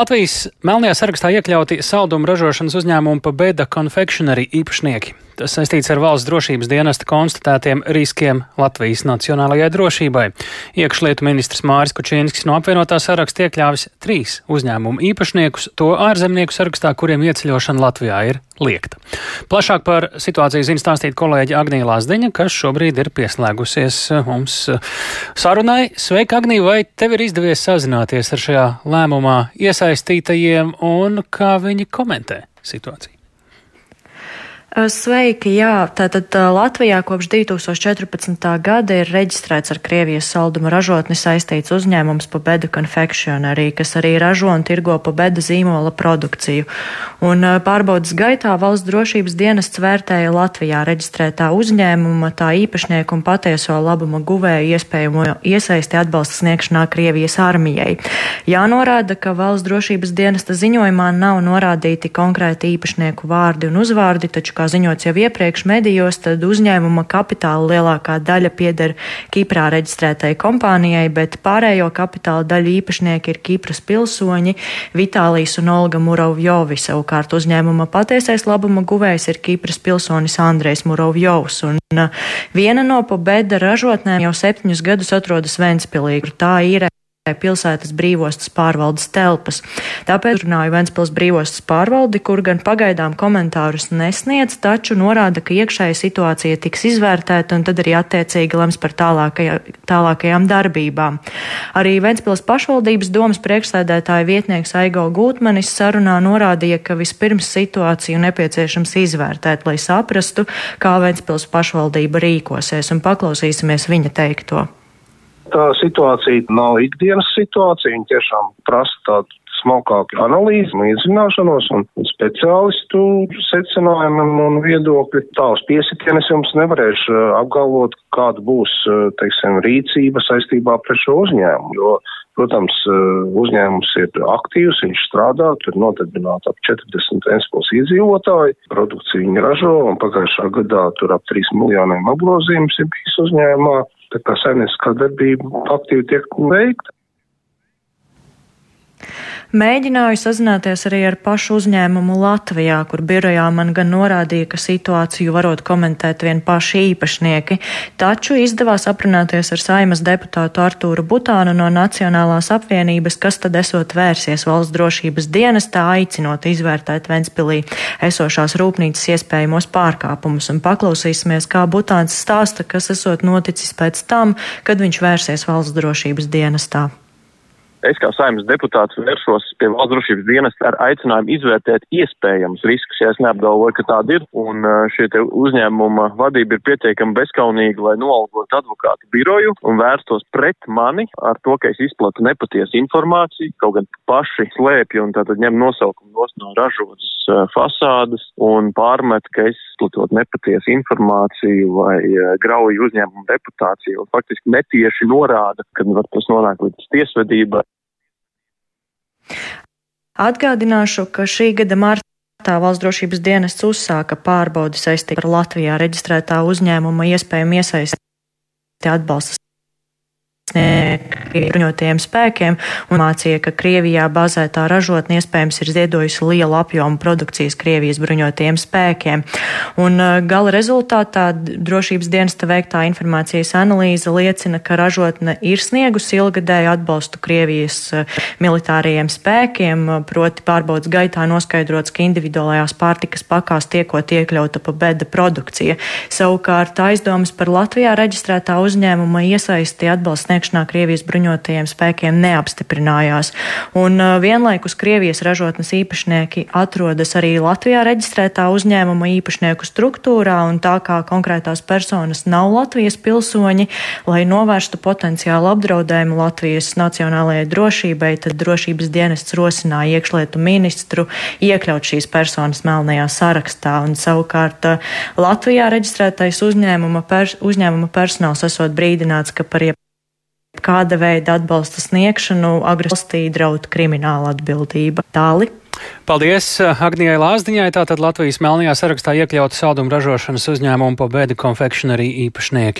Latvijas melnajā sarakstā iekļauti saldumu ražošanas uzņēmumu Pabeda Confectionery īpašnieki. Tas saistīts ar valsts drošības dienesta konstatētiem riskiem Latvijas nacionālajai drošībai. Iekšlietu ministrs Māris Kučīnskis no apvienotā saraksta iekļāvis trīs uzņēmumu īpašniekus, to ārzemnieku sarakstā, kuriem ieceļošana Latvijā ir liekta. Plašāk par situāciju zina stāstīt kolēģi Agnija Lazdeņa, kas šobrīd ir pieslēgusies mums sarunai. Sveika, Agnija, vai tev ir izdevies sazināties ar šajā lēmumā iesaistītajiem un kā viņi komentē situāciju? Sveiki, jā, tātad Latvijā kopš 2014. gada ir reģistrēts ar Krievijas salduma ražotni saistīts uzņēmums Pabeda Confectionery, kas arī ražo un tirgo Pabeda zīmola produkciju. Un pārbaudas gaitā valsts drošības dienests vērtēja Latvijā reģistrētā uzņēmuma, tā īpašnieku un patieso labuma guvēju iespējamo iesaisti atbalsta sniegšanā Krievijas armijai. Jānorāda, ka valsts drošības dienesta ziņojumā nav norādīti konkrēti īpašnieku vārdi un uzvārdi, taču kā ziņots jau iepriekš medijos, tad uzņēmuma kapitāla lielākā daļa pieder Kiprā reģistrētai kompānijai, bet pārējo kapitāla daļu īpašnieki ir Kipras pilsoņi Vitālijas un Olga Murovjovi. Savukārt uzņēmuma patiesais labuma guvējs ir Kipras pilsonis Andrejs Murovjovs. Un uh, viena no pobeda ražotnēm jau septiņus gadus atrodas Ventspilī. Tā ir pilsētas brīvostas pārvaldes telpas. Tāpēc runāju Ventspils brīvostas pārvaldi, kur gan pagaidām komentārus nesniedz, taču norāda, ka iekšēja situācija tiks izvērtēta un tad arī attiecīgi lems par tālākajā, tālākajām darbībām. Arī Ventspils pašvaldības domas priekšsēdētāja vietnieks Aigo Gūtmanis sarunā norādīja, ka vispirms situāciju nepieciešams izvērtēt, lai saprastu, kā Ventspils pašvaldība rīkosies, un paklausīsimies viņa teikto tā situācija nav ikdienas situācija, viņa tiešām prasa tādu smalkāku analīzi, līdzināšanos un speciālistu secinājumiem un viedokļi. Tā uz piesitienes jums nevarēšu uh, apgalvot, kāda būs, uh, teiksim, rīcība saistībā pret šo uzņēmumu, jo, protams, uh, uzņēmums ir aktīvs, viņš strādā, tur ir nodarbināti ap 40 Ventspils iedzīvotāji, produkciju viņi ražo, un pagājušā gadā tur ap 3 miljoniem apgrozījums ir bijis uzņēmumā tā kā saimnieciskā darbība aktīvi tiek veikta. Mēģināju sazināties arī ar pašu uzņēmumu Latvijā, kur birojā man gan norādīja, ka situāciju varot komentēt vien paši īpašnieki, taču izdevās aprunāties ar saimas deputātu Artūru Butānu no Nacionālās apvienības, kas tad esot vērsies valsts drošības dienestā, aicinot izvērtēt Ventspilī esošās rūpnīcas iespējamos pārkāpumus, un paklausīsimies, kā Butāns stāsta, kas esot noticis pēc tam, kad viņš vērsies valsts drošības dienestā. Es kā saimnes deputāts vēršos pie valsts drošības dienas ar aicinājumu izvērtēt iespējamus riskus, ja es neapgalvoju, ka tādi ir. Un šie uzņēmuma vadība ir pietiekami bezkaunīga, lai noalgotu advokātu biroju un vērstos pret mani ar to, ka es izplatu nepatiesu informāciju, kaut gan paši slēpju un tātad ņem nosaukumu no ražotas fasādes un pārmet, ka es izplatot nepatiesu informāciju vai grauju uzņēmumu reputāciju faktiski netieši norāda, ka var tas nonākt līdz tiesvedībai. Atgādināšu, ka šī gada martā valsts drošības dienests uzsāka pārbaudi saistībā ar Latvijā reģistrētā uzņēmuma iespējumu iesaisti atbalsta bruņotajiem spēkiem un mācīja, ka Krievijā bazētā ražotne iespējams ir ziedojusi lielu apjomu produkcijas Krievijas bruņotajiem spēkiem. Un gala rezultātā drošības dienesta veiktā informācijas analīze liecina, ka ražotne ir sniegusi ilgadēju atbalstu Krievijas militārajiem spēkiem, proti pārbaudas gaitā noskaidrots, ka individuālajās pārtikas pakās tiekot iekļauta pa beda produkcija. Savukārt aizdomas par Latvijā reģistrētā uzņēmuma iesaisti atbalsts sniegšanā Krievijas bruņotajiem spēkiem neapstiprinājās. Un uh, vienlaikus Krievijas ražotnes īpašnieki atrodas arī Latvijā reģistrētā uzņēmuma īpašnieku struktūrā, un tā kā konkrētās personas nav Latvijas pilsoņi, lai novērstu potenciālu apdraudējumu Latvijas nacionālajai drošībai, tad drošības dienests rosināja iekšlietu ministru iekļaut šīs personas melnajā sarakstā. Un savukārt uh, Latvijā reģistrētais uzņēmuma, pers uzņēmuma personāls esot brīdināts, ka par jeb kāda veida atbalsta sniegšanu agresīvā draud krimināla atbildība. Tāli. Paldies Agnijai Lāsdiņai. Tātad Latvijas melnajā sarakstā iekļauta saldumu ražošanas uzņēmumu po bēdu konfekcionārī īpašnieki.